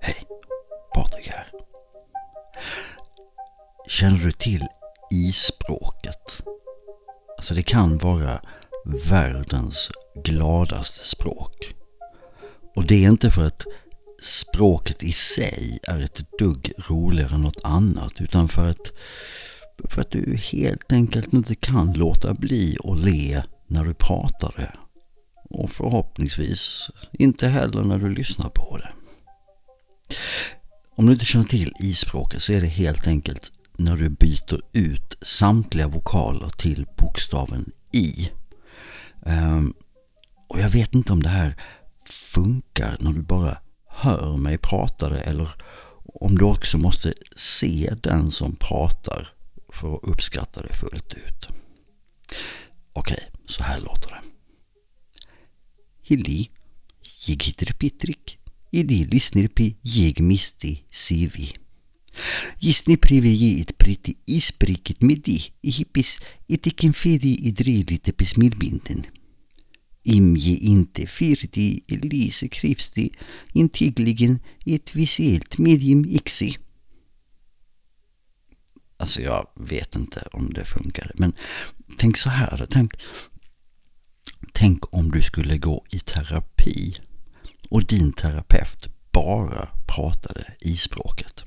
Hej, Patrik här. Känner du till ispråket? Alltså det kan vara världens gladaste språk. Och det är inte för att språket i sig är ett dugg roligare än något annat utan för att, för att du helt enkelt inte kan låta bli att le när du pratar det. Och förhoppningsvis inte heller när du lyssnar på det. Om du inte känner till ispråket så är det helt enkelt när du byter ut samtliga vokaler till bokstaven i. Um, och jag vet inte om det här funkar när du bara hör mig prata det eller om du också måste se den som pratar för att uppskatta det fullt ut. Okej, så här låter det. Hilli, jag heter Pitrik. Idi lyssnar på Jag misti sivi. Gisni jag ett priti ispriket med di i hippis itiken fedi i drilite på smilbinden. Imje inte firdi elise krivsti intigligen ett visuellt medium ixi. Alltså jag vet inte om det funkar. Men tänk så här. Tänk, tänk om du skulle gå i terapi och din terapeut bara pratade i språket.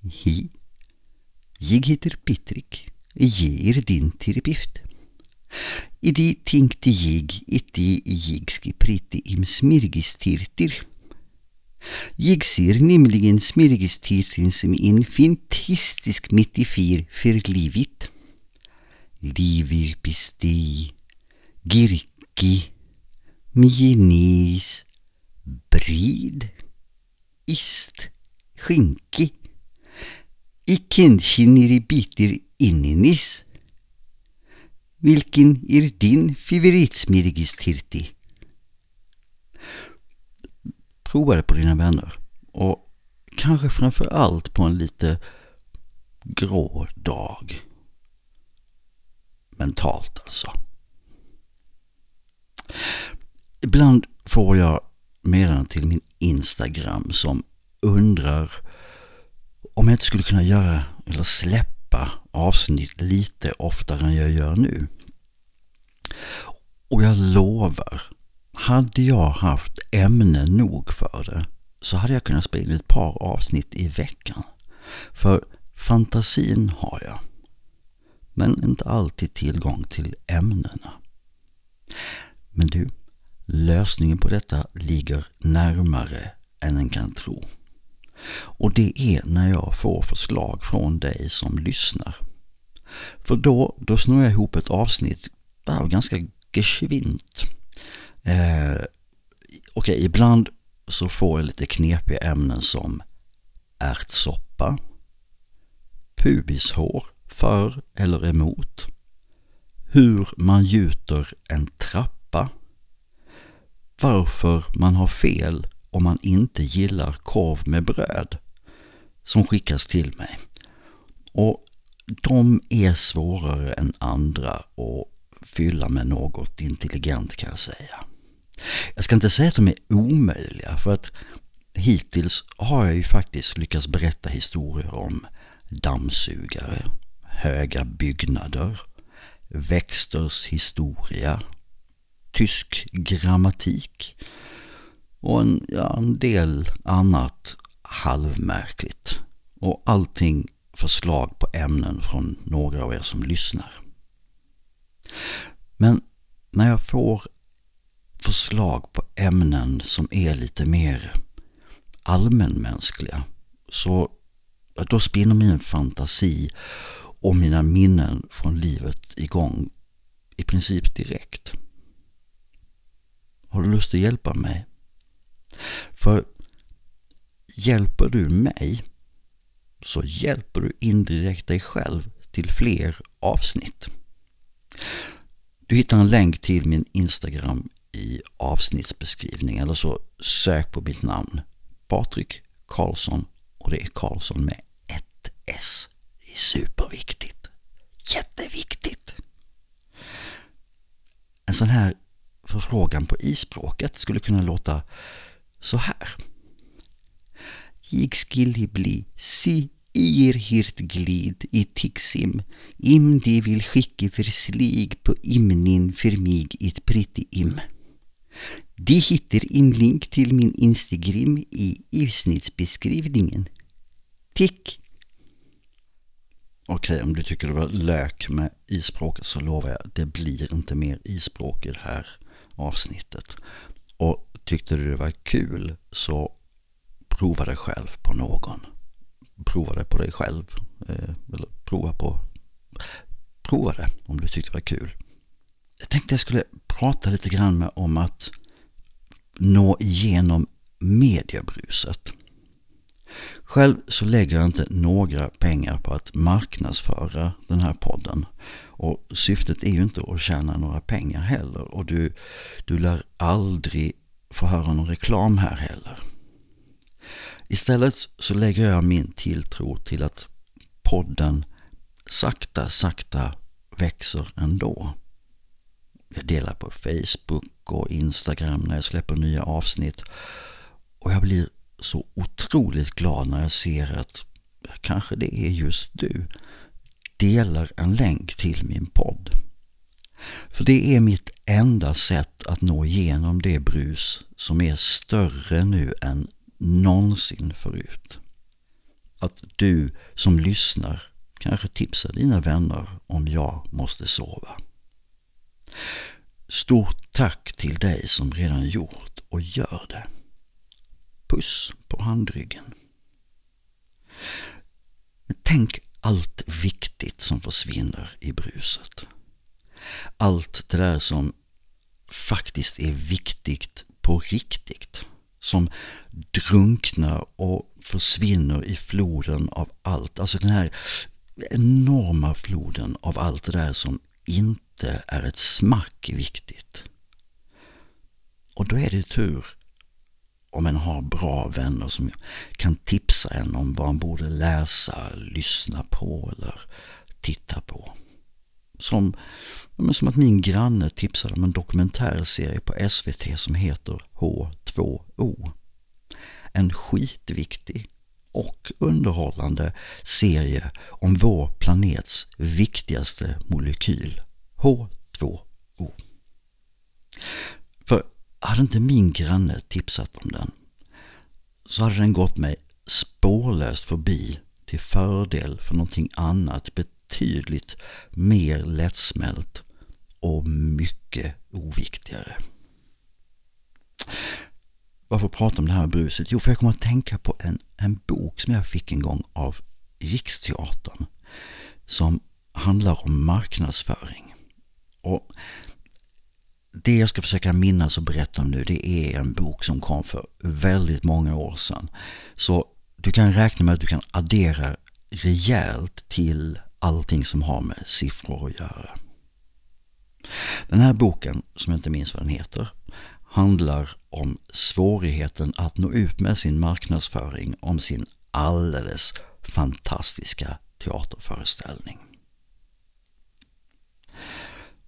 Hi. Jag heter Pitrik. Jag är din terapeut. I de tänkte jag att jag ska prata om smörgåstärter. Jag ser nämligen smörgåstärten som en fantastisk metafor för livet. Leverpastej, gurka, majonnäs, bröd, ist, skinka. I kanske nere bitar inanis. Vilken är din favoritsmörgåstärte? Prova det på dina vänner. Och kanske framför allt på en lite grå dag. Mentalt alltså. Ibland får jag meddelanden till min Instagram som undrar om jag inte skulle kunna göra eller släppa avsnitt lite oftare än jag gör nu. Och jag lovar, hade jag haft ämne nog för det så hade jag kunnat spela in ett par avsnitt i veckan. För fantasin har jag. Men inte alltid tillgång till ämnena. Men du, lösningen på detta ligger närmare än en kan tro. Och det är när jag får förslag från dig som lyssnar. För då, då snurrar jag ihop ett avsnitt av ganska geschwint. Eh, Okej, okay, ibland så får jag lite knepiga ämnen som ärtsoppa, pubishår för eller emot, hur man gjuter en trappa, varför man har fel om man inte gillar korv med bröd som skickas till mig. Och de är svårare än andra att fylla med något intelligent kan jag säga. Jag ska inte säga att de är omöjliga för att hittills har jag ju faktiskt lyckats berätta historier om dammsugare, höga byggnader, växters historia, tysk grammatik och en, ja, en del annat halvmärkligt. Och allting förslag på ämnen från några av er som lyssnar. Men när jag får förslag på ämnen som är lite mer allmänmänskliga så då spinner min fantasi och mina minnen från livet igång i princip direkt. Har du lust att hjälpa mig? För hjälper du mig så hjälper du indirekt dig själv till fler avsnitt. Du hittar en länk till min Instagram i avsnittsbeskrivningen eller så sök på mitt namn Patrik Karlsson och det är Karlsson med ett S. Det är superviktigt. Jätteviktigt! En sån här förfrågan på ispråket skulle kunna låta så här. Jag skulle bli si irhirt glid i tixim, im de vill skicka för slig på imnin för mig it pritti im. De hittar en länk till min Instagram i avsnittsbeskrivningen. Tick! Okej, om du tycker det var lök med ispråket så lovar jag, det blir inte mer ispråk i det här avsnittet. Och tyckte du det var kul så prova det själv på någon. Prova det på dig själv. Eh, eller prova på... Prova det om du tyckte det var kul. Jag tänkte jag skulle prata lite grann om att nå igenom mediebruset. Själv så lägger jag inte några pengar på att marknadsföra den här podden. Och syftet är ju inte att tjäna några pengar heller. Och du, du lär aldrig få höra någon reklam här heller. Istället så lägger jag min tilltro till att podden sakta, sakta växer ändå. Jag delar på Facebook och Instagram när jag släpper nya avsnitt. Och jag blir så otroligt glad när jag ser att kanske det är just du delar en länk till min podd. För det är mitt enda sätt att nå igenom det brus som är större nu än någonsin förut. Att du som lyssnar kanske tipsar dina vänner om jag måste sova. Stort tack till dig som redan gjort och gör det. Puss på handryggen. Men tänk allt viktigt som försvinner i bruset. Allt det där som faktiskt är viktigt på riktigt. Som drunknar och försvinner i floden av allt. Alltså den här enorma floden av allt det där som inte är ett smack viktigt. Och då är det tur om en har bra vänner som kan tipsa en om vad man borde läsa, lyssna på eller titta på. Som, som att min granne tipsade om en dokumentärserie på SVT som heter H2O. En skitviktig och underhållande serie om vår planets viktigaste molekyl, H2O. För hade inte min granne tipsat om den så hade den gått mig spårlöst förbi till fördel för någonting annat betydligt mer lättsmält och mycket oviktigare. Varför prata om det här bruset? Jo, för jag kommer att tänka på en, en bok som jag fick en gång av Riksteatern som handlar om marknadsföring. Och det jag ska försöka minnas och berätta om nu det är en bok som kom för väldigt många år sedan. Så du kan räkna med att du kan addera rejält till allting som har med siffror att göra. Den här boken, som jag inte minns vad den heter, handlar om svårigheten att nå ut med sin marknadsföring om sin alldeles fantastiska teaterföreställning.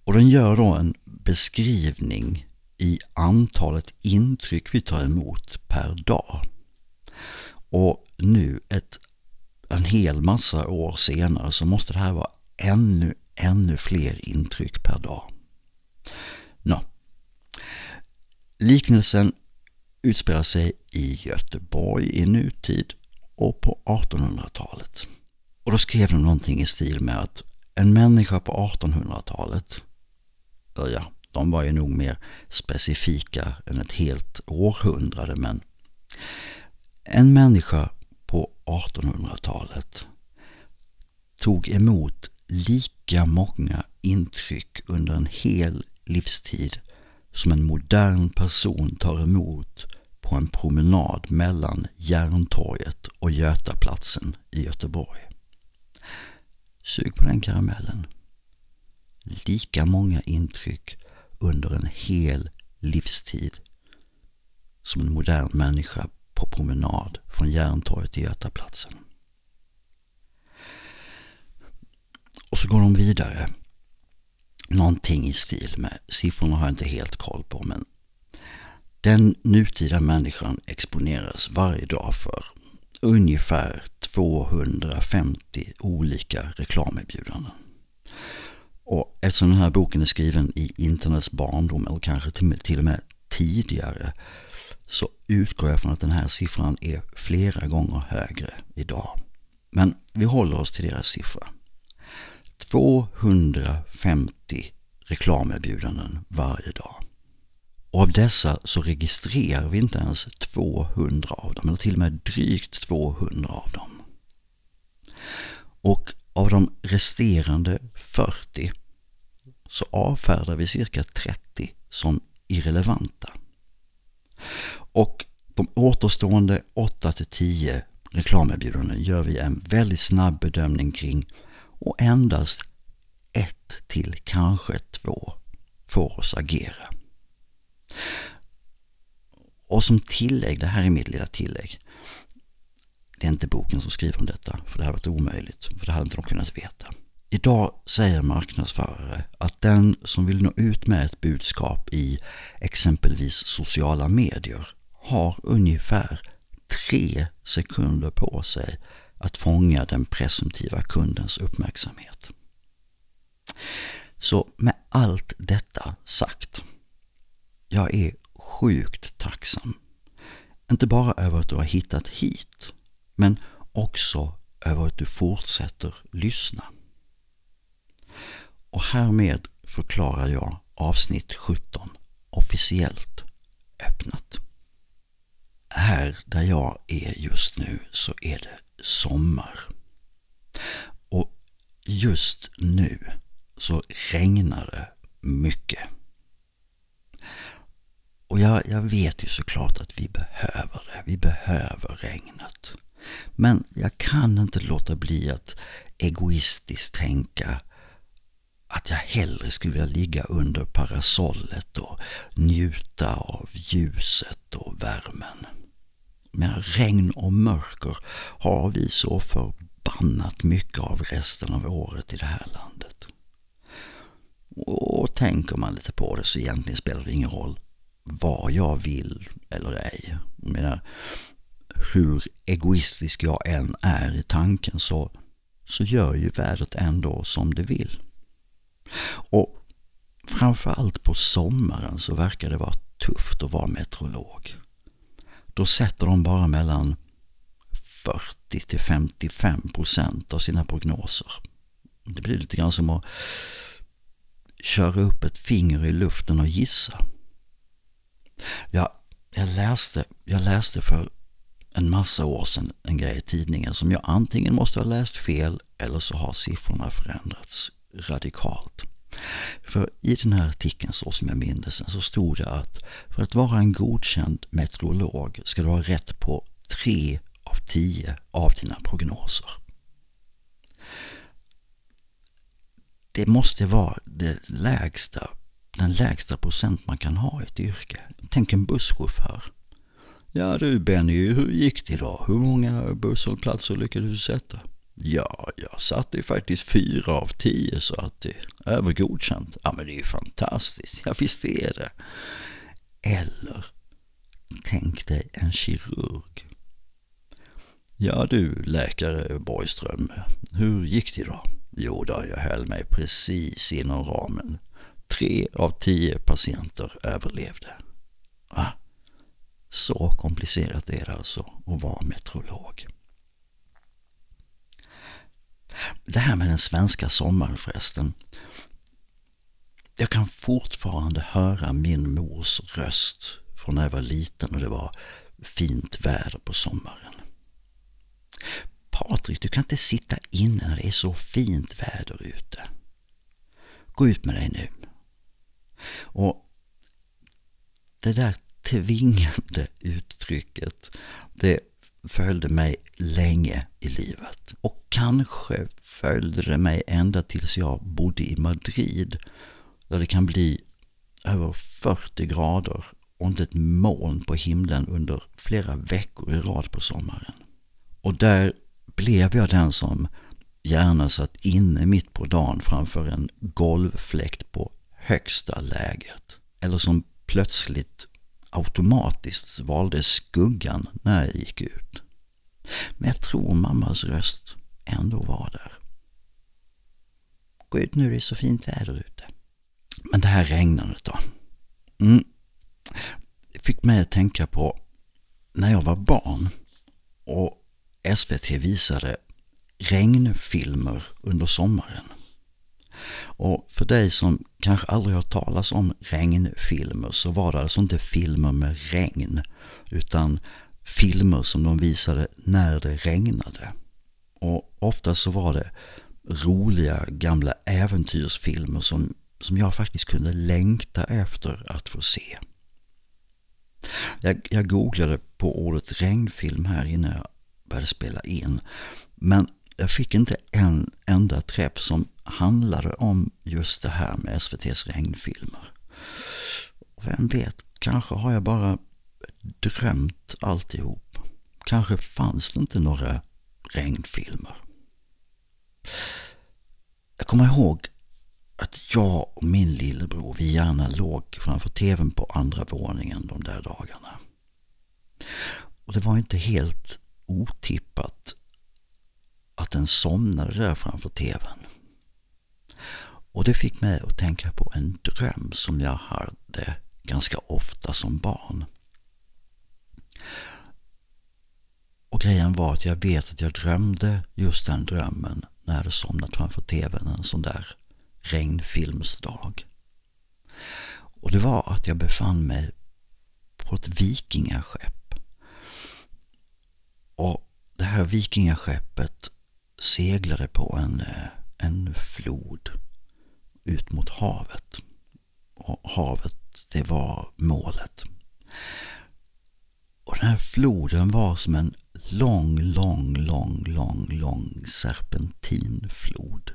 Och den gör då en beskrivning i antalet intryck vi tar emot per dag. Och nu ett, en hel massa år senare så måste det här vara ännu, ännu fler intryck per dag. Nå. Liknelsen utspelar sig i Göteborg i nutid och på 1800-talet. Och då skrev de någonting i stil med att en människa på 1800-talet ja, de var ju nog mer specifika än ett helt århundrade men en människa på 1800-talet tog emot lika många intryck under en hel livstid som en modern person tar emot på en promenad mellan Järntorget och Götaplatsen i Göteborg. Sug på den karamellen lika många intryck under en hel livstid som en modern människa på promenad från Järntorget till Götaplatsen. Och Och så går de vidare. Någonting i stil med, siffrorna har jag inte helt koll på, men den nutida människan exponeras varje dag för ungefär 250 olika reklamerbjudanden. Och eftersom den här boken är skriven i internets barndom eller kanske till och med tidigare så utgår jag från att den här siffran är flera gånger högre idag. Men vi håller oss till deras siffra. 250 reklamerbjudanden varje dag. Och av dessa så registrerar vi inte ens 200 av dem, eller till och med drygt 200 av dem. Och av de resterande 40 så avfärdar vi cirka 30 som irrelevanta. Och de återstående 8-10 reklamerbjudanden gör vi en väldigt snabb bedömning kring och endast ett till kanske två får oss agera. Och som tillägg, det här är mitt lilla tillägg. Det är inte boken som skriver om detta, för det hade varit omöjligt, för det hade inte de kunnat veta. Idag säger marknadsförare att den som vill nå ut med ett budskap i exempelvis sociala medier har ungefär tre sekunder på sig att fånga den presumtiva kundens uppmärksamhet. Så med allt detta sagt, jag är sjukt tacksam. Inte bara över att du har hittat hit, men också över att du fortsätter lyssna. Och härmed förklarar jag avsnitt 17 officiellt öppnat. Här där jag är just nu så är det sommar. Och just nu så regnar det mycket. Och jag, jag vet ju såklart att vi behöver det. Vi behöver regnet. Men jag kan inte låta bli att egoistiskt tänka att jag hellre skulle vilja ligga under parasollet och njuta av ljuset och värmen. Men regn och mörker har vi så förbannat mycket av resten av året i det här landet. Och tänker man lite på det så egentligen spelar det ingen roll vad jag vill eller ej. Jag menar, hur egoistisk jag än är i tanken så, så gör ju vädret ändå som det vill. Och framförallt på sommaren så verkar det vara tufft att vara meteorolog. Då sätter de bara mellan 40 till 55 procent av sina prognoser. Det blir lite grann som att köra upp ett finger i luften och gissa. Jag, jag, läste, jag läste för en massa år sedan en grej i tidningen som jag antingen måste ha läst fel eller så har siffrorna förändrats radikalt. För i den här artikeln, så som jag minns den, så stod det att för att vara en godkänd meteorolog ska du ha rätt på tre av tio av dina prognoser. Det måste vara det lägsta, den lägsta procent man kan ha i ett yrke. Tänk en busschaufför. Ja du Benny, hur gick det idag? Hur många busshållplatser lyckades du sätta? Ja, jag satte faktiskt fyra av tio så att det är övergodkänt. Ja, men det är ju fantastiskt. Ja, visst är det. Eller tänk dig en kirurg. Ja du, läkare Borgström, hur gick det då? Jo då, jag höll mig precis inom ramen. Tre av tio patienter överlevde. Va? Så komplicerat är det alltså att vara meteorolog. Det här med den svenska sommaren förresten. Jag kan fortfarande höra min mors röst från när jag var liten och det var fint väder på sommaren. Patrik, du kan inte sitta inne när det är så fint väder ute. Gå ut med dig nu. Och det där tvingande uttrycket, det följde mig länge i livet. Och kanske följde det mig ända tills jag bodde i Madrid, där det kan bli över 40 grader och inte ett moln på himlen under flera veckor i rad på sommaren. Och där blev jag den som gärna satt inne mitt på dagen framför en golvfläkt på högsta läget. Eller som plötsligt automatiskt valde skuggan när jag gick ut. Men jag tror mammas röst ändå var där. Gå ut nu, det är så fint väder ute. Men det här regnandet då? Mm. Det fick mig att tänka på när jag var barn och SVT visade regnfilmer under sommaren. Och för dig som kanske aldrig har talas om regnfilmer så var det alltså inte filmer med regn utan filmer som de visade när det regnade. Och ofta så var det roliga gamla äventyrsfilmer som, som jag faktiskt kunde längta efter att få se. Jag, jag googlade på ordet regnfilm här innan jag började spela in. Men jag fick inte en enda träff som handlade om just det här med SVTs regnfilmer. Vem vet, kanske har jag bara drömt alltihop. Kanske fanns det inte några regnfilmer. Jag kommer ihåg att jag och min lillebror, vi gärna låg framför tvn på andra våningen de där dagarna. Och det var inte helt otippat att den somnade där framför tvn. Och det fick mig att tänka på en dröm som jag hade ganska ofta som barn. Och grejen var att jag vet att jag drömde just den drömmen när jag hade somnat framför tvn en sån där regnfilmsdag. Och det var att jag befann mig på ett vikingaskepp. Och det här vikingaskeppet seglade på en, eh, en flod ut mot havet. Och havet, det var målet. Och den här floden var som en lång, lång, lång, lång, lång serpentinflod.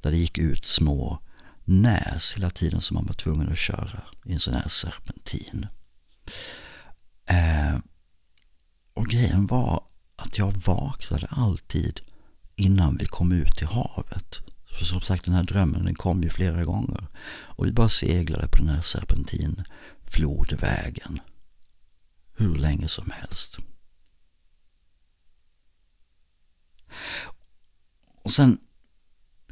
Där det gick ut små näs hela tiden som man var tvungen att köra i en sån här serpentin. Eh, och grejen var att jag vaknade alltid innan vi kom ut till havet. För som sagt, den här drömmen den kom ju flera gånger. Och vi bara seglade på den här serpentinflodvägen hur länge som helst. Och sen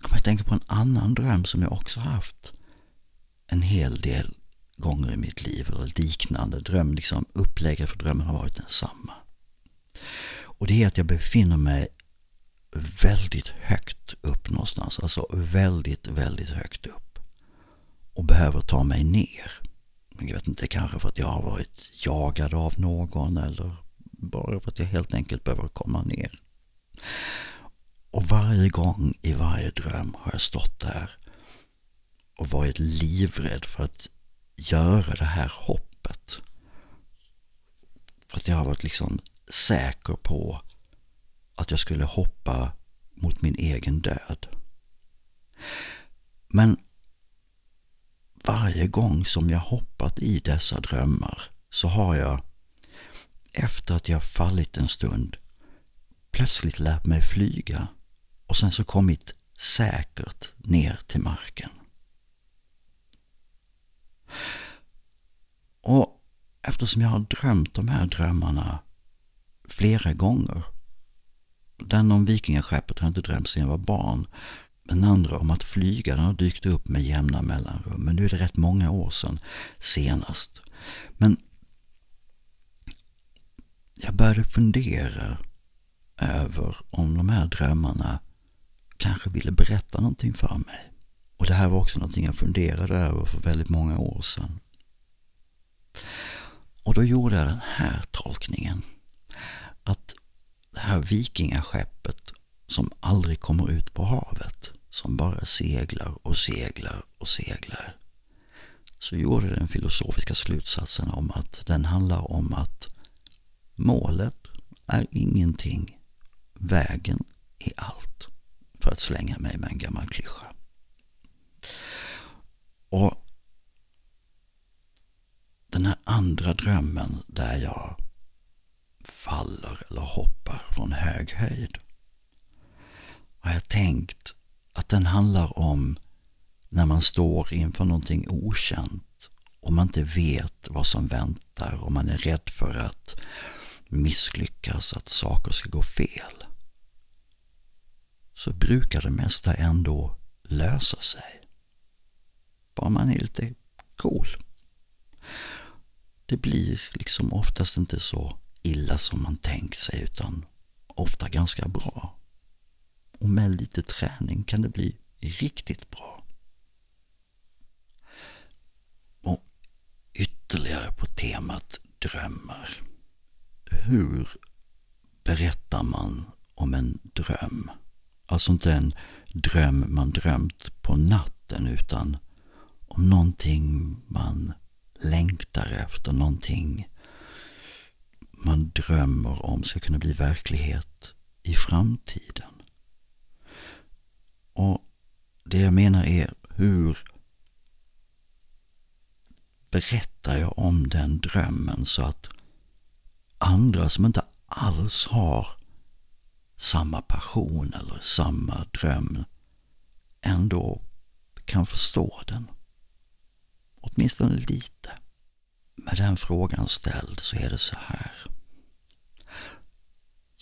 kom jag att tänka på en annan dröm som jag också haft en hel del gånger i mitt liv. Eller liknande dröm, liksom upplägget för drömmen har varit densamma. Och det är att jag befinner mig väldigt högt upp någonstans. Alltså väldigt, väldigt högt upp. Och behöver ta mig ner. Jag vet inte, kanske för att jag har varit jagad av någon eller bara för att jag helt enkelt behöver komma ner. Och varje gång i varje dröm har jag stått där och varit livrädd för att göra det här hoppet. För att jag har varit liksom säker på att jag skulle hoppa mot min egen död. Men varje gång som jag hoppat i dessa drömmar så har jag, efter att jag fallit en stund, plötsligt lärt mig flyga och sen så kommit säkert ner till marken. Och eftersom jag har drömt de här drömmarna flera gånger. Den om vikingaskeppet har jag inte drömt sedan jag var barn. Den andra om att flyga den har dykt upp med jämna mellanrum. Men nu är det rätt många år sedan senast. Men jag började fundera över om de här drömmarna kanske ville berätta någonting för mig. Och det här var också någonting jag funderade över för väldigt många år sedan. Och då gjorde jag den här tolkningen. Att det här vikingaskeppet som aldrig kommer ut på havet, som bara seglar och seglar och seglar, så gjorde den filosofiska slutsatsen om att den handlar om att målet är ingenting, vägen är allt för att slänga mig med en gammal klyscha. Och den här andra drömmen där jag faller eller hoppar från hög höjd har jag tänkt att den handlar om när man står inför någonting okänt och man inte vet vad som väntar och man är rädd för att misslyckas, att saker ska gå fel. Så brukar det mesta ändå lösa sig. Bara man är lite cool. Det blir liksom oftast inte så illa som man tänkt sig utan ofta ganska bra. Och med lite träning kan det bli riktigt bra. Och ytterligare på temat drömmar. Hur berättar man om en dröm? Alltså inte en dröm man drömt på natten utan om någonting man längtar efter, någonting man drömmer om ska kunna bli verklighet i framtiden. Och det jag menar är hur berättar jag om den drömmen så att andra som inte alls har samma passion eller samma dröm ändå kan förstå den. Åtminstone lite. Med den frågan ställd så är det så här.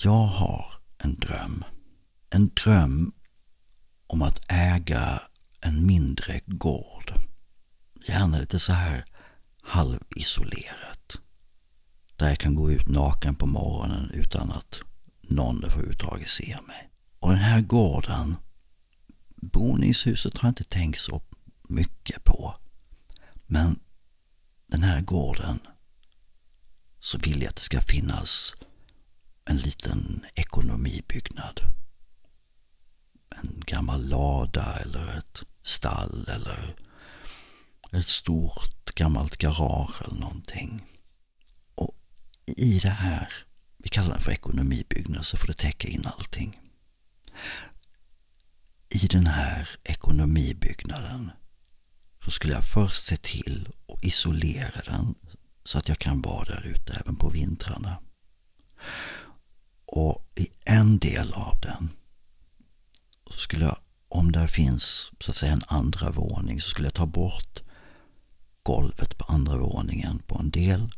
Jag har en dröm. En dröm om att äga en mindre gård. Gärna lite så här halvisolerat. Där jag kan gå ut naken på morgonen utan att någon överhuvudtaget ser mig. Och den här gården, boningshuset har jag inte tänkt så mycket på. Men den här gården så vill jag att det ska finnas en liten ekonomibyggnad. En gammal lada eller ett stall eller ett stort gammalt garage eller någonting. Och i det här, vi kallar den för ekonomibyggnad så får det täcka in allting. I den här ekonomibyggnaden så skulle jag först se till att isolera den så att jag kan vara där ute även på vintrarna. Och i en del av den så skulle jag, om där finns så att säga en andra våning, så skulle jag ta bort golvet på andra våningen på en del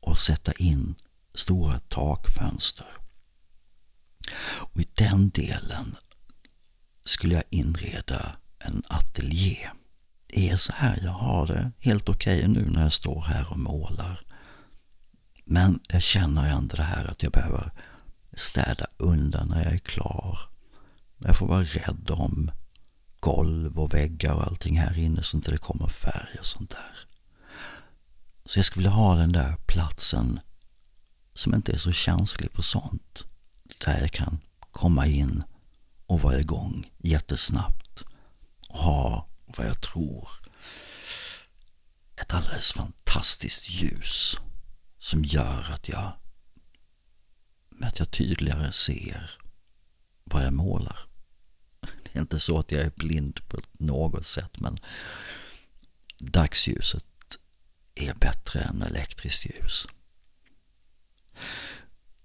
och sätta in stora takfönster. Och i den delen skulle jag inreda en ateljé Det är så här jag har det helt okej okay nu när jag står här och målar. Men jag känner ändå det här att jag behöver städa undan när jag är klar. Jag får vara rädd om golv och väggar och allting här inne så inte det kommer färg och sånt där. Så jag skulle vilja ha den där platsen som inte är så känslig på sånt. Där jag kan komma in och vara igång jättesnabbt och ha vad jag tror ett alldeles fantastiskt ljus som gör att jag, att jag tydligare ser vad jag målar. Det är inte så att jag är blind på något sätt men dagsljuset är bättre än elektriskt ljus.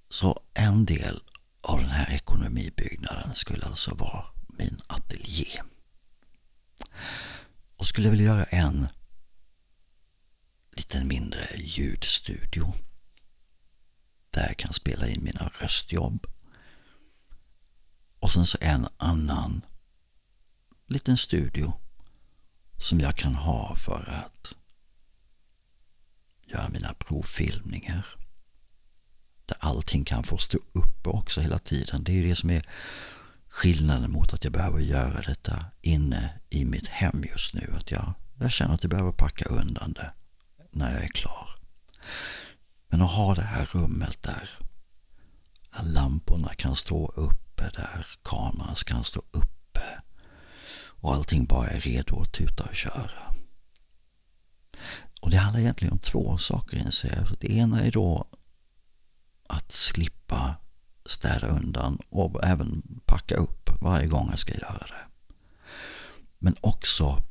Så en del av den här ekonomibyggnaden skulle alltså vara min ateljé. Och skulle jag vilja göra en liten mindre ljudstudio. Där jag kan spela in mina röstjobb. Och sen så en annan liten studio som jag kan ha för att göra mina provfilmningar. Där allting kan få stå uppe också hela tiden. Det är ju det som är skillnaden mot att jag behöver göra detta inne i mitt hem just nu. Att jag, jag känner att jag behöver packa undan det när jag är klar. Men att ha det här rummet där lamporna kan stå uppe, där kameran kan stå uppe och allting bara är redo att tuta och köra. Och det handlar egentligen om två saker inser jag. Det ena är då att slippa städa undan och även packa upp varje gång jag ska göra det. Men också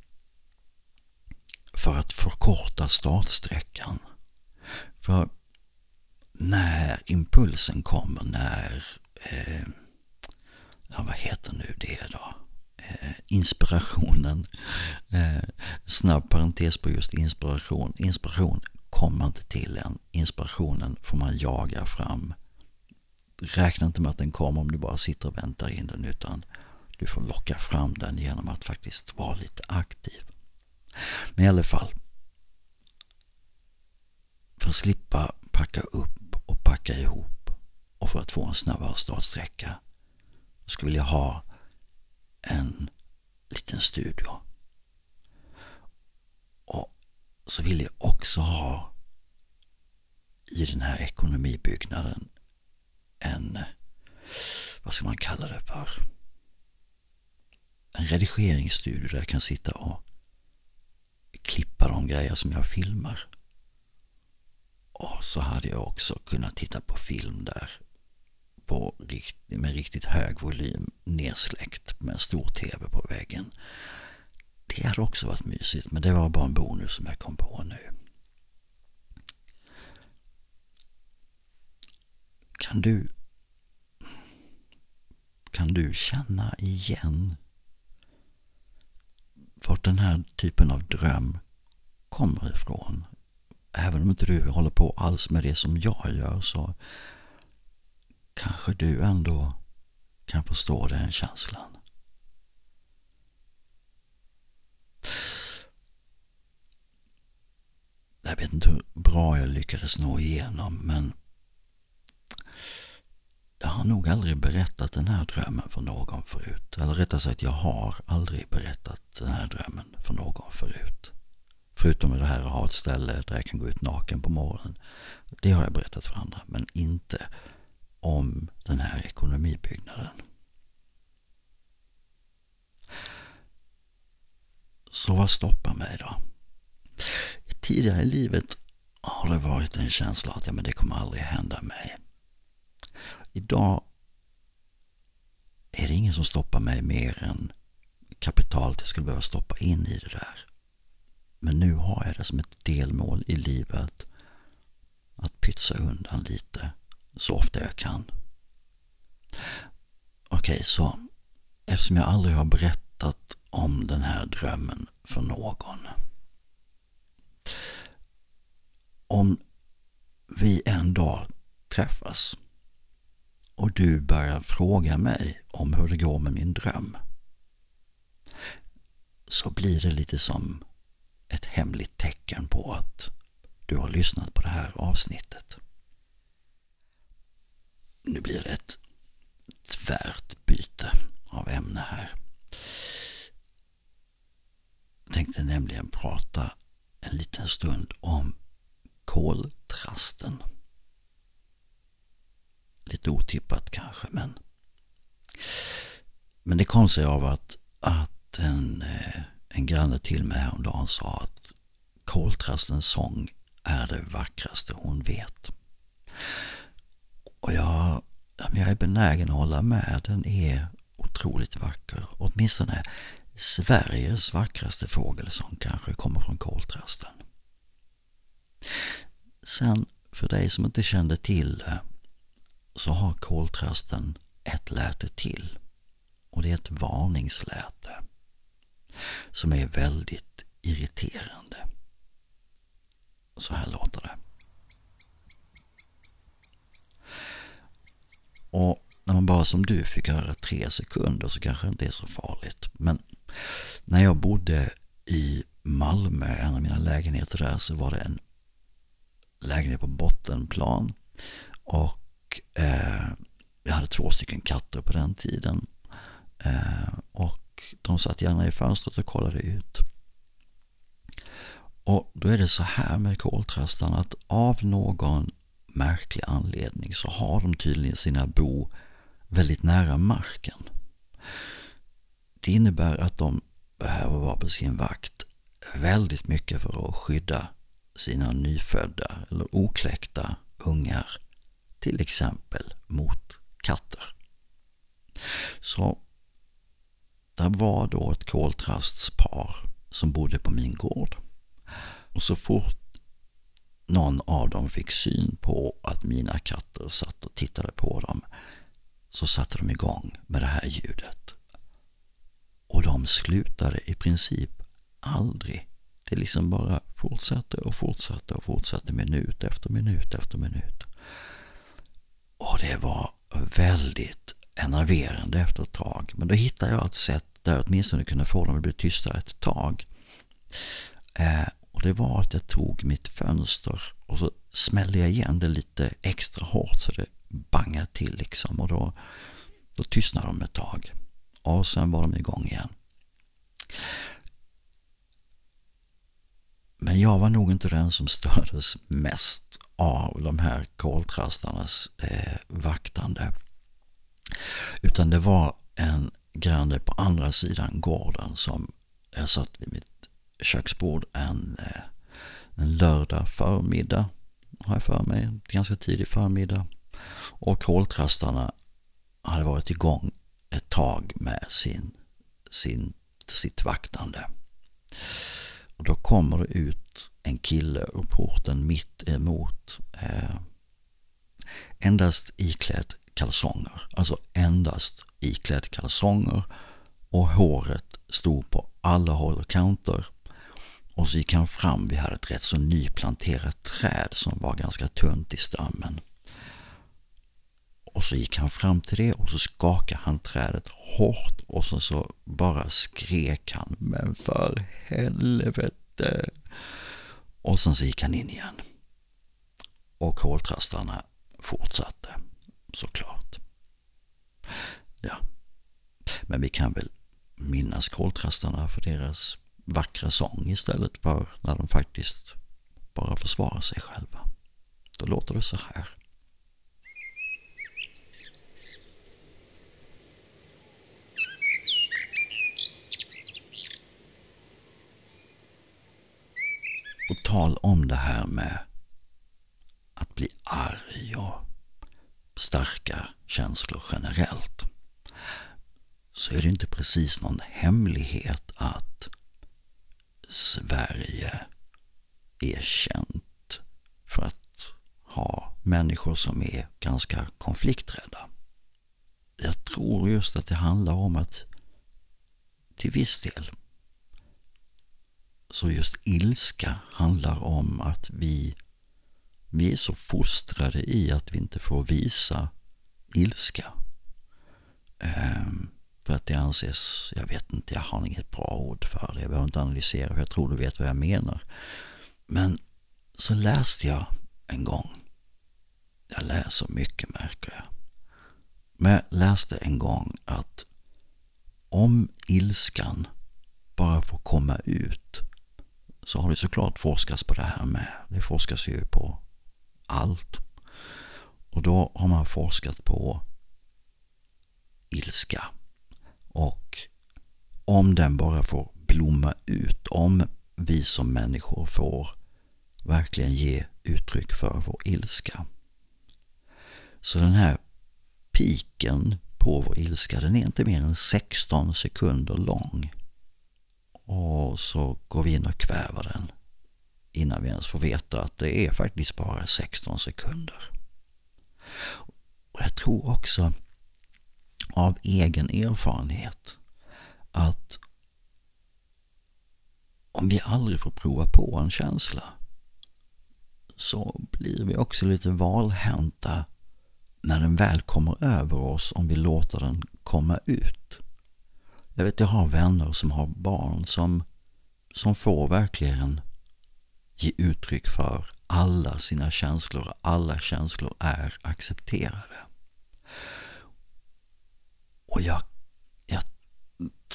för att förkorta startsträckan. För när impulsen kommer, när eh, ja vad heter nu det då? Eh, inspirationen. Eh, snabb parentes på just inspiration. Inspiration kommer inte till en. Inspirationen får man jaga fram. Räkna inte med att den kommer om du bara sitter och väntar in den utan du får locka fram den genom att faktiskt vara lite aktiv. Men i alla fall. För att slippa packa upp och packa ihop och för att få en snabbare startsträcka skulle jag ha en liten studio. Och så vill jag också ha i den här ekonomibyggnaden en, vad ska man kalla det för? En redigeringsstudio där jag kan sitta och klippa de grejer som jag filmar. Och så hade jag också kunnat titta på film där på, med riktigt hög volym nedsläckt med en stor tv på väggen. Det hade också varit mysigt men det var bara en bonus som jag kom på nu. Kan du kan du känna igen vart den här typen av dröm kommer ifrån? Även om inte du håller på alls med det som jag gör så kanske du ändå kan förstå den känslan. Jag vet inte hur bra jag lyckades nå igenom men har nog aldrig berättat den här drömmen för någon förut. Eller rättare sagt, jag har aldrig berättat den här drömmen för någon förut. Förutom det här att ha ett ställe där jag kan gå ut naken på morgonen. Det har jag berättat för andra, men inte om den här ekonomibyggnaden. Så vad stoppar mig då? Tidigare i livet har det varit en känsla att ja, men det kommer aldrig hända mig. Idag är det ingen som stoppar mig mer än kapitalet jag skulle behöva stoppa in i det där. Men nu har jag det som ett delmål i livet att pytsa undan lite så ofta jag kan. Okej, okay, så eftersom jag aldrig har berättat om den här drömmen för någon. Om vi en dag träffas och du börjar fråga mig om hur det går med min dröm så blir det lite som ett hemligt tecken på att du har lyssnat på det här avsnittet. Nu blir det ett tvärt byte av ämne här. Jag tänkte nämligen prata en liten stund om koltrasten. Lite otippat kanske, men men det kom sig av att, att en, eh, en granne till mig häromdagen sa att koltrastens sång är det vackraste hon vet. Och jag, jag är benägen att hålla med. Den är otroligt vacker. Åtminstone Sveriges vackraste fågelsång kanske kommer från koltrasten. Sen, för dig som inte kände till så har koltrasten ett läte till. Och det är ett varningsläte som är väldigt irriterande. Så här låter det. Och när man bara som du fick höra tre sekunder så kanske det inte är så farligt. Men när jag bodde i Malmö, en av mina lägenheter där, så var det en lägenhet på bottenplan. Och eh, jag hade två stycken katter på den tiden. Eh, och de satt gärna i fönstret och kollade ut. Och då är det så här med koltrastarna att av någon märklig anledning så har de tydligen sina bo väldigt nära marken. Det innebär att de behöver vara på sin vakt väldigt mycket för att skydda sina nyfödda eller okläckta ungar, till exempel mot katter. Så där var då ett koltrastspar som bodde på min gård. Och så fort någon av dem fick syn på att mina katter satt och tittade på dem så satte de igång med det här ljudet. Och de slutade i princip aldrig. Det liksom bara fortsatte och fortsatte och fortsatte minut efter minut efter minut. Och det var väldigt enerverande efter ett tag. Men då hittade jag ett sätt där jag åtminstone kunde få dem att bli tysta ett tag. Eh, och det var att jag tog mitt fönster och så smällde jag igen det lite extra hårt så det bangade till liksom. Och då, då tystnade de ett tag. Och sen var de igång igen. Men jag var nog inte den som stördes mest av de här koltrastarnas eh, vaktande. Utan det var en granne på andra sidan gården som jag satt vid mitt köksbord en, eh, en lördag förmiddag, har jag för mig, ganska tidig förmiddag. Och koltrastarna hade varit igång ett tag med sin, sin, sitt vaktande. Och då kommer det ut en kille ur porten mitt emot. Eh, endast iklädd kalsonger. Alltså endast iklädd kalsonger. Och håret stod på alla håll och kanter. Och så gick han fram, vi hade ett rätt så nyplanterat träd som var ganska tunt i stammen. Och så gick han fram till det och så skakade han trädet hårt och så, så bara skrek han Men för helvete! Och sen så gick han in igen. Och koltrastarna fortsatte såklart. Ja, men vi kan väl minnas koltrastarna för deras vackra sång istället för när de faktiskt bara försvarar sig själva. Då låter det så här. På tal om det här med att bli arg och starka känslor generellt så är det inte precis någon hemlighet att Sverige är känt för att ha människor som är ganska konflikträdda. Jag tror just att det handlar om att till viss del så just ilska handlar om att vi, vi är så fostrade i att vi inte får visa ilska. Um, för att det anses, jag vet inte, jag har inget bra ord för det. Jag behöver inte analysera, för jag tror du vet vad jag menar. Men så läste jag en gång, jag läser mycket märker jag. Men jag läste en gång att om ilskan bara får komma ut så har det såklart forskats på det här med. Det forskas ju på allt. Och då har man forskat på ilska. Och om den bara får blomma ut, om vi som människor får verkligen ge uttryck för vår ilska. Så den här piken på vår ilska, den är inte mer än 16 sekunder lång. Och så går vi in och kväver den innan vi ens får veta att det är faktiskt bara 16 sekunder. Och jag tror också av egen erfarenhet att om vi aldrig får prova på en känsla så blir vi också lite valhänta när den väl kommer över oss om vi låter den komma ut. Jag vet, jag har vänner som har barn som, som får verkligen ge uttryck för alla sina känslor. Alla känslor är accepterade. Och jag, jag,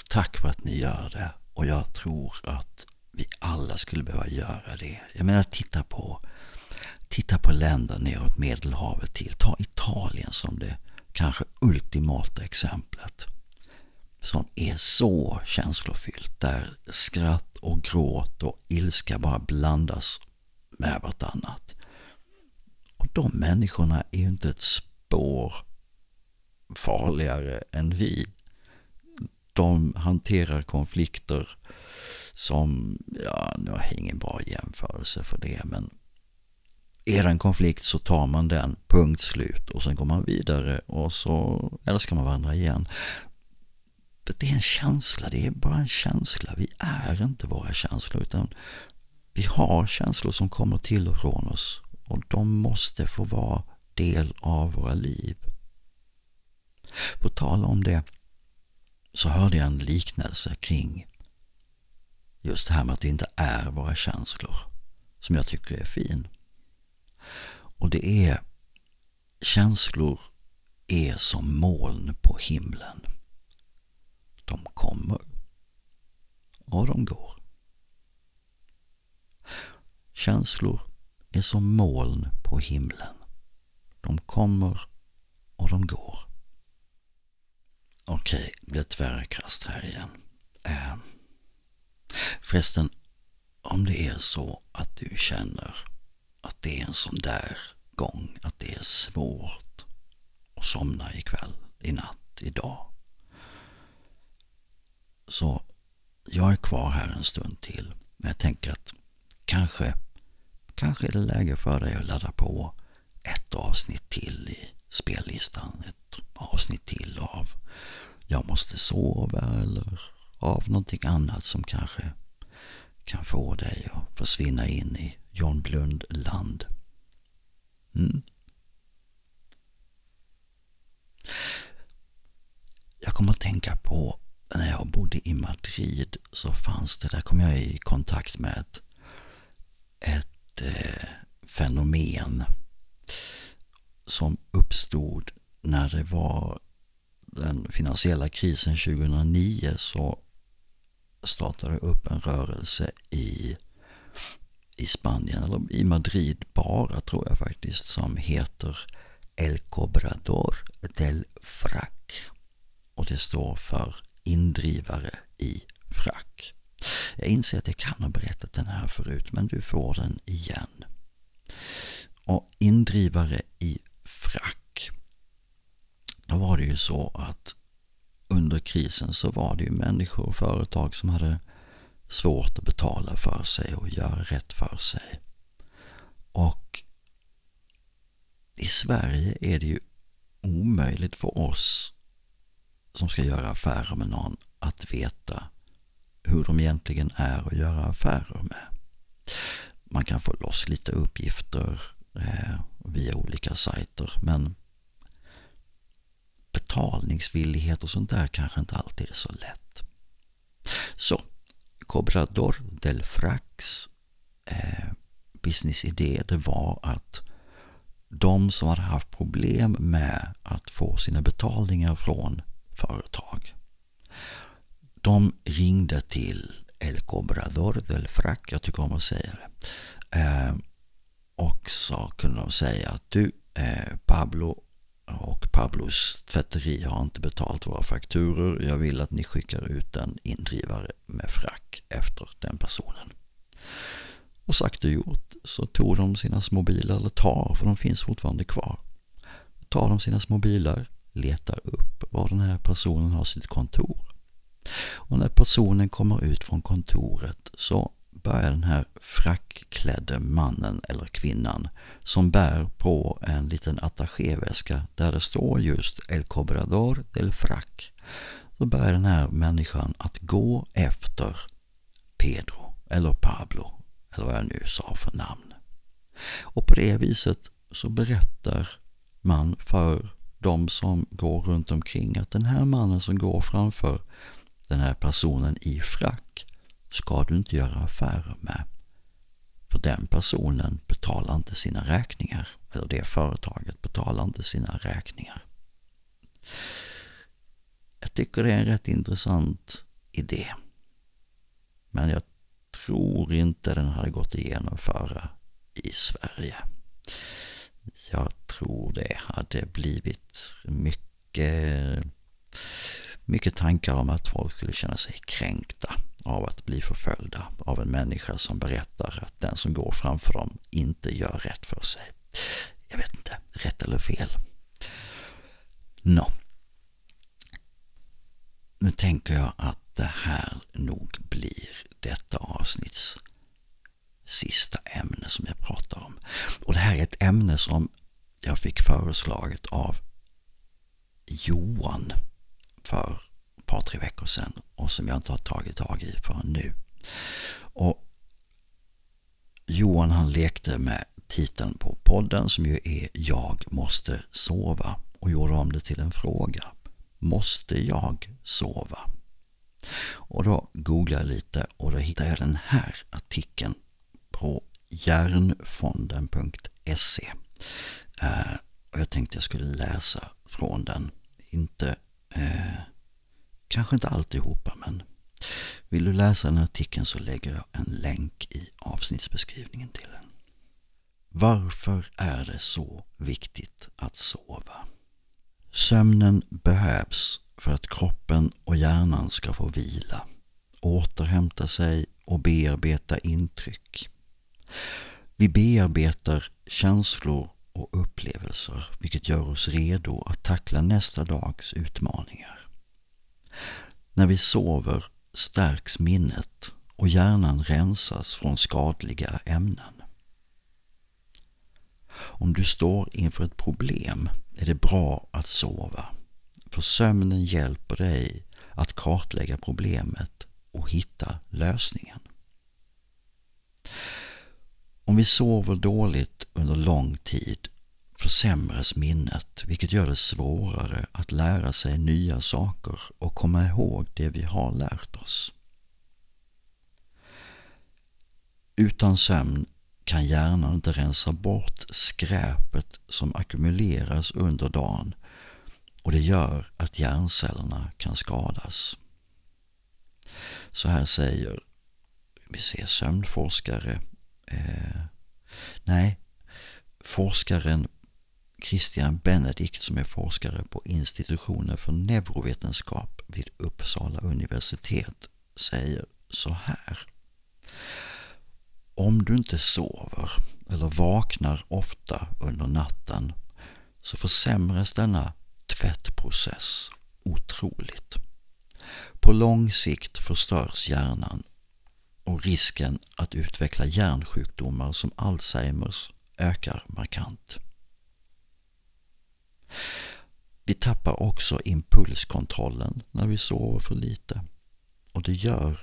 tack för att ni gör det. Och jag tror att vi alla skulle behöva göra det. Jag menar, titta på, titta på länder neråt Medelhavet till. Ta Italien som det kanske ultimata exemplet. Som är så känslofyllt. Där skratt och gråt och ilska bara blandas med vartannat. Och de människorna är ju inte ett spår farligare än vi. De hanterar konflikter som, ja, nu har jag ingen bra jämförelse för det, men är det en konflikt så tar man den, punkt slut. Och sen går man vidare och så älskar man varandra igen. Det är en känsla, det är bara en känsla. Vi är inte våra känslor utan vi har känslor som kommer till och från oss och de måste få vara del av våra liv. På tal om det så hörde jag en liknelse kring just det här med att det inte är våra känslor som jag tycker är fin. Och det är känslor är som moln på himlen. De kommer och de går. Känslor är som moln på himlen. De kommer och de går. Okej, det blir tvärkast här igen. Eh. Förresten, om det är så att du känner att det är en sån där gång, att det är svårt att somna ikväll, i natt, idag. Så jag är kvar här en stund till. Men jag tänker att kanske, kanske är det läge för dig att ladda på ett avsnitt till i spellistan. Ett avsnitt till av Jag måste sova eller av någonting annat som kanske kan få dig att försvinna in i John Blund-land. Mm. Jag kommer att tänka på när jag bodde i Madrid så fanns det, där kom jag i kontakt med ett, ett eh, fenomen som uppstod när det var den finansiella krisen 2009 så startade upp en rörelse i, i Spanien, eller i Madrid bara tror jag faktiskt, som heter El Cobrador del Frac. Och det står för indrivare i frack. Jag inser att jag kan ha berättat den här förut, men du får den igen. Och indrivare i frack. Då var det ju så att under krisen så var det ju människor och företag som hade svårt att betala för sig och göra rätt för sig. Och i Sverige är det ju omöjligt för oss som ska göra affärer med någon att veta hur de egentligen är att göra affärer med. Man kan få loss lite uppgifter eh, via olika sajter men betalningsvillighet och sånt där kanske inte alltid är så lätt. Så, Cobrador del Frax eh, businessidé det var att de som hade haft problem med att få sina betalningar från företag. De ringde till El Cobrador del Frac, jag tycker om att säga det. Eh, och så kunde de säga att du eh, Pablo och Pablos tvätteri har inte betalt våra fakturor. Jag vill att ni skickar ut en indrivare med frack efter den personen. Och sagt och gjort så tog de sina små bilar, eller tar, för de finns fortfarande kvar. Tar de sina små bilar, letar upp var den här personen har sitt kontor. Och när personen kommer ut från kontoret så börjar den här frackklädde mannen eller kvinnan som bär på en liten attachéväska där det står just El Cobrador del Frac. Då börjar den här människan att gå efter Pedro eller Pablo eller vad jag nu sa för namn. Och på det viset så berättar man för de som går runt omkring att den här mannen som går framför den här personen i frack ska du inte göra affärer med. För den personen betalar inte sina räkningar. Eller det företaget betalar inte sina räkningar. Jag tycker det är en rätt intressant idé. Men jag tror inte den hade gått att genomföra i Sverige. Jag tror det hade blivit mycket, mycket tankar om att folk skulle känna sig kränkta av att bli förföljda av en människa som berättar att den som går framför dem inte gör rätt för sig. Jag vet inte, rätt eller fel. Nå. Nu tänker jag att det här nog blir detta avsnitts sista ämne som jag pratar om. Och det här är ett ämne som jag fick föreslaget av Johan för ett par, tre veckor sedan och som jag inte har tagit tag i förrän nu. Och Johan han lekte med titeln på podden som ju är Jag måste sova och gjorde om det till en fråga. Måste jag sova? Och då googlade jag lite och då hittade jag den här artikeln på essä. Eh, och jag tänkte jag skulle läsa från den. Inte, eh, kanske inte alltihopa men vill du läsa den artikeln så lägger jag en länk i avsnittsbeskrivningen till den. Varför är det så viktigt att sova? Sömnen behövs för att kroppen och hjärnan ska få vila, återhämta sig och bearbeta intryck. Vi bearbetar känslor och upplevelser vilket gör oss redo att tackla nästa dags utmaningar. När vi sover stärks minnet och hjärnan rensas från skadliga ämnen. Om du står inför ett problem är det bra att sova. För sömnen hjälper dig att kartlägga problemet och hitta lösningen. Om vi sover dåligt under lång tid försämras minnet vilket gör det svårare att lära sig nya saker och komma ihåg det vi har lärt oss. Utan sömn kan hjärnan inte rensa bort skräpet som ackumuleras under dagen och det gör att hjärncellerna kan skadas. Så här säger vi ser sömnforskare, eh, nej, forskaren Christian Benedikt som är forskare på institutionen för neurovetenskap vid Uppsala universitet säger så här. Om du inte sover eller vaknar ofta under natten så försämras denna tvättprocess otroligt. På lång sikt förstörs hjärnan och risken att utveckla hjärnsjukdomar som Alzheimers ökar markant. Vi tappar också impulskontrollen när vi sover för lite och det gör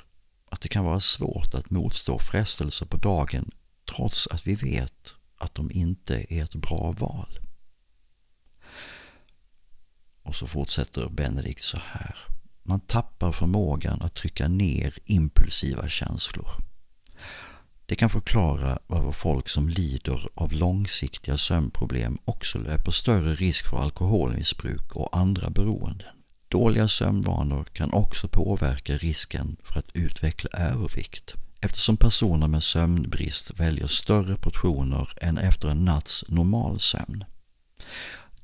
att det kan vara svårt att motstå frestelser på dagen trots att vi vet att de inte är ett bra val. Och så fortsätter Benedikt så här. Man tappar förmågan att trycka ner impulsiva känslor. Det kan förklara varför folk som lider av långsiktiga sömnproblem också löper större risk för alkoholmissbruk och andra beroenden. Dåliga sömnvanor kan också påverka risken för att utveckla övervikt eftersom personer med sömnbrist väljer större portioner än efter en natts normal sömn.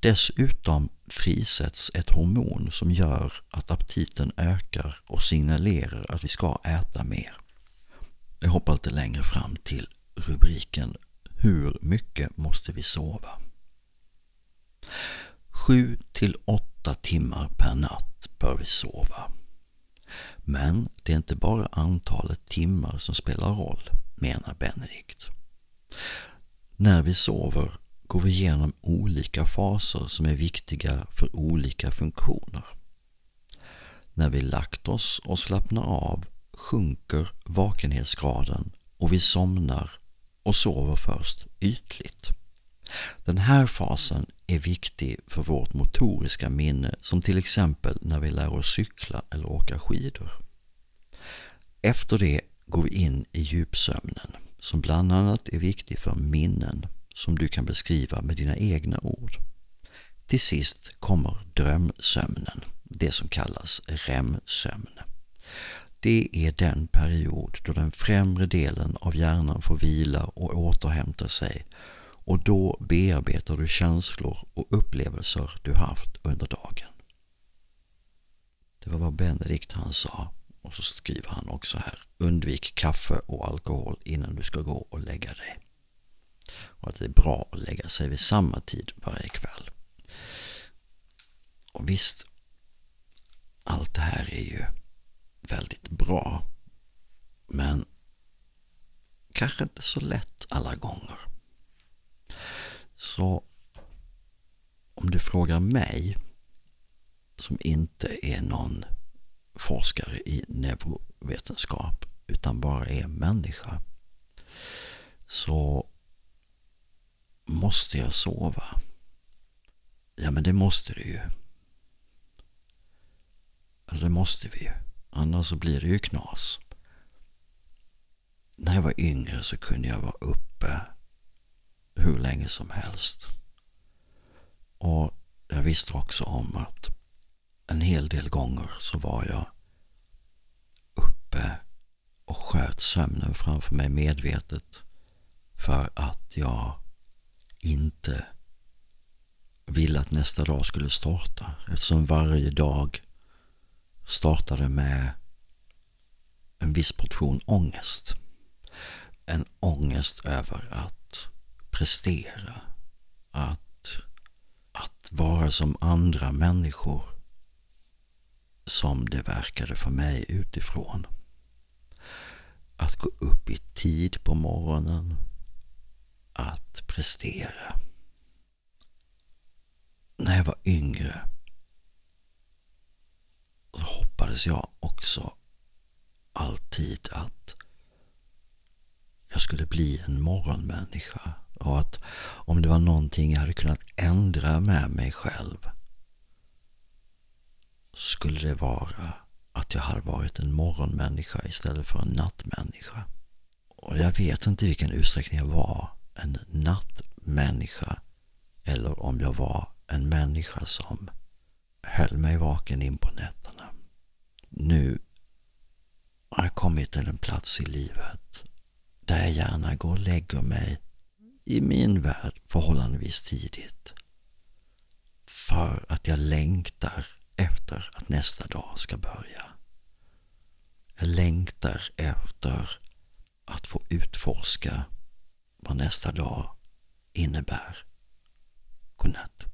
Dessutom frisätts ett hormon som gör att aptiten ökar och signalerar att vi ska äta mer. Jag hoppar lite längre fram till rubriken Hur mycket måste vi sova? 7 till 8 timmar per natt bör vi sova. Men det är inte bara antalet timmar som spelar roll, menar Benedikt. När vi sover går vi igenom olika faser som är viktiga för olika funktioner. När vi lagt oss och slappnar av sjunker vakenhetsgraden och vi somnar och sover först ytligt. Den här fasen är viktig för vårt motoriska minne som till exempel när vi lär oss cykla eller åka skidor. Efter det går vi in i djupsömnen som bland annat är viktig för minnen som du kan beskriva med dina egna ord. Till sist kommer drömsömnen, det som kallas REM-sömn. Det är den period då den främre delen av hjärnan får vila och återhämta sig och då bearbetar du känslor och upplevelser du haft under dagen. Det var vad Benedikt han sa och så skriver han också här. Undvik kaffe och alkohol innan du ska gå och lägga dig. Och att det är bra att lägga sig vid samma tid varje kväll. Och visst, allt det här är ju väldigt bra. Men kanske inte så lätt alla gånger. Så om du frågar mig som inte är någon forskare i neurovetenskap utan bara är människa så måste jag sova. Ja, men det måste du ju. Eller det måste vi ju. Annars så blir det ju knas. När jag var yngre så kunde jag vara uppe hur länge som helst. Och jag visste också om att en hel del gånger så var jag uppe och sköt sömnen framför mig medvetet för att jag inte ville att nästa dag skulle starta. Eftersom varje dag startade med en viss portion ångest. En ångest över att prestera. Att, att vara som andra människor som det verkade för mig utifrån. Att gå upp i tid på morgonen. Att prestera. När jag var yngre hoppades jag också alltid att jag skulle bli en morgonmänniska. Och att om det var någonting jag hade kunnat ändra med mig själv skulle det vara att jag hade varit en morgonmänniska istället för en nattmänniska. Och jag vet inte i vilken utsträckning jag var en nattmänniska eller om jag var en människa som höll mig vaken in på nätterna. Nu har jag kommit till en plats i livet där jag gärna går och lägger mig i min värld förhållandevis tidigt. För att jag längtar efter att nästa dag ska börja. Jag längtar efter att få utforska vad nästa dag innebär. Godnatt.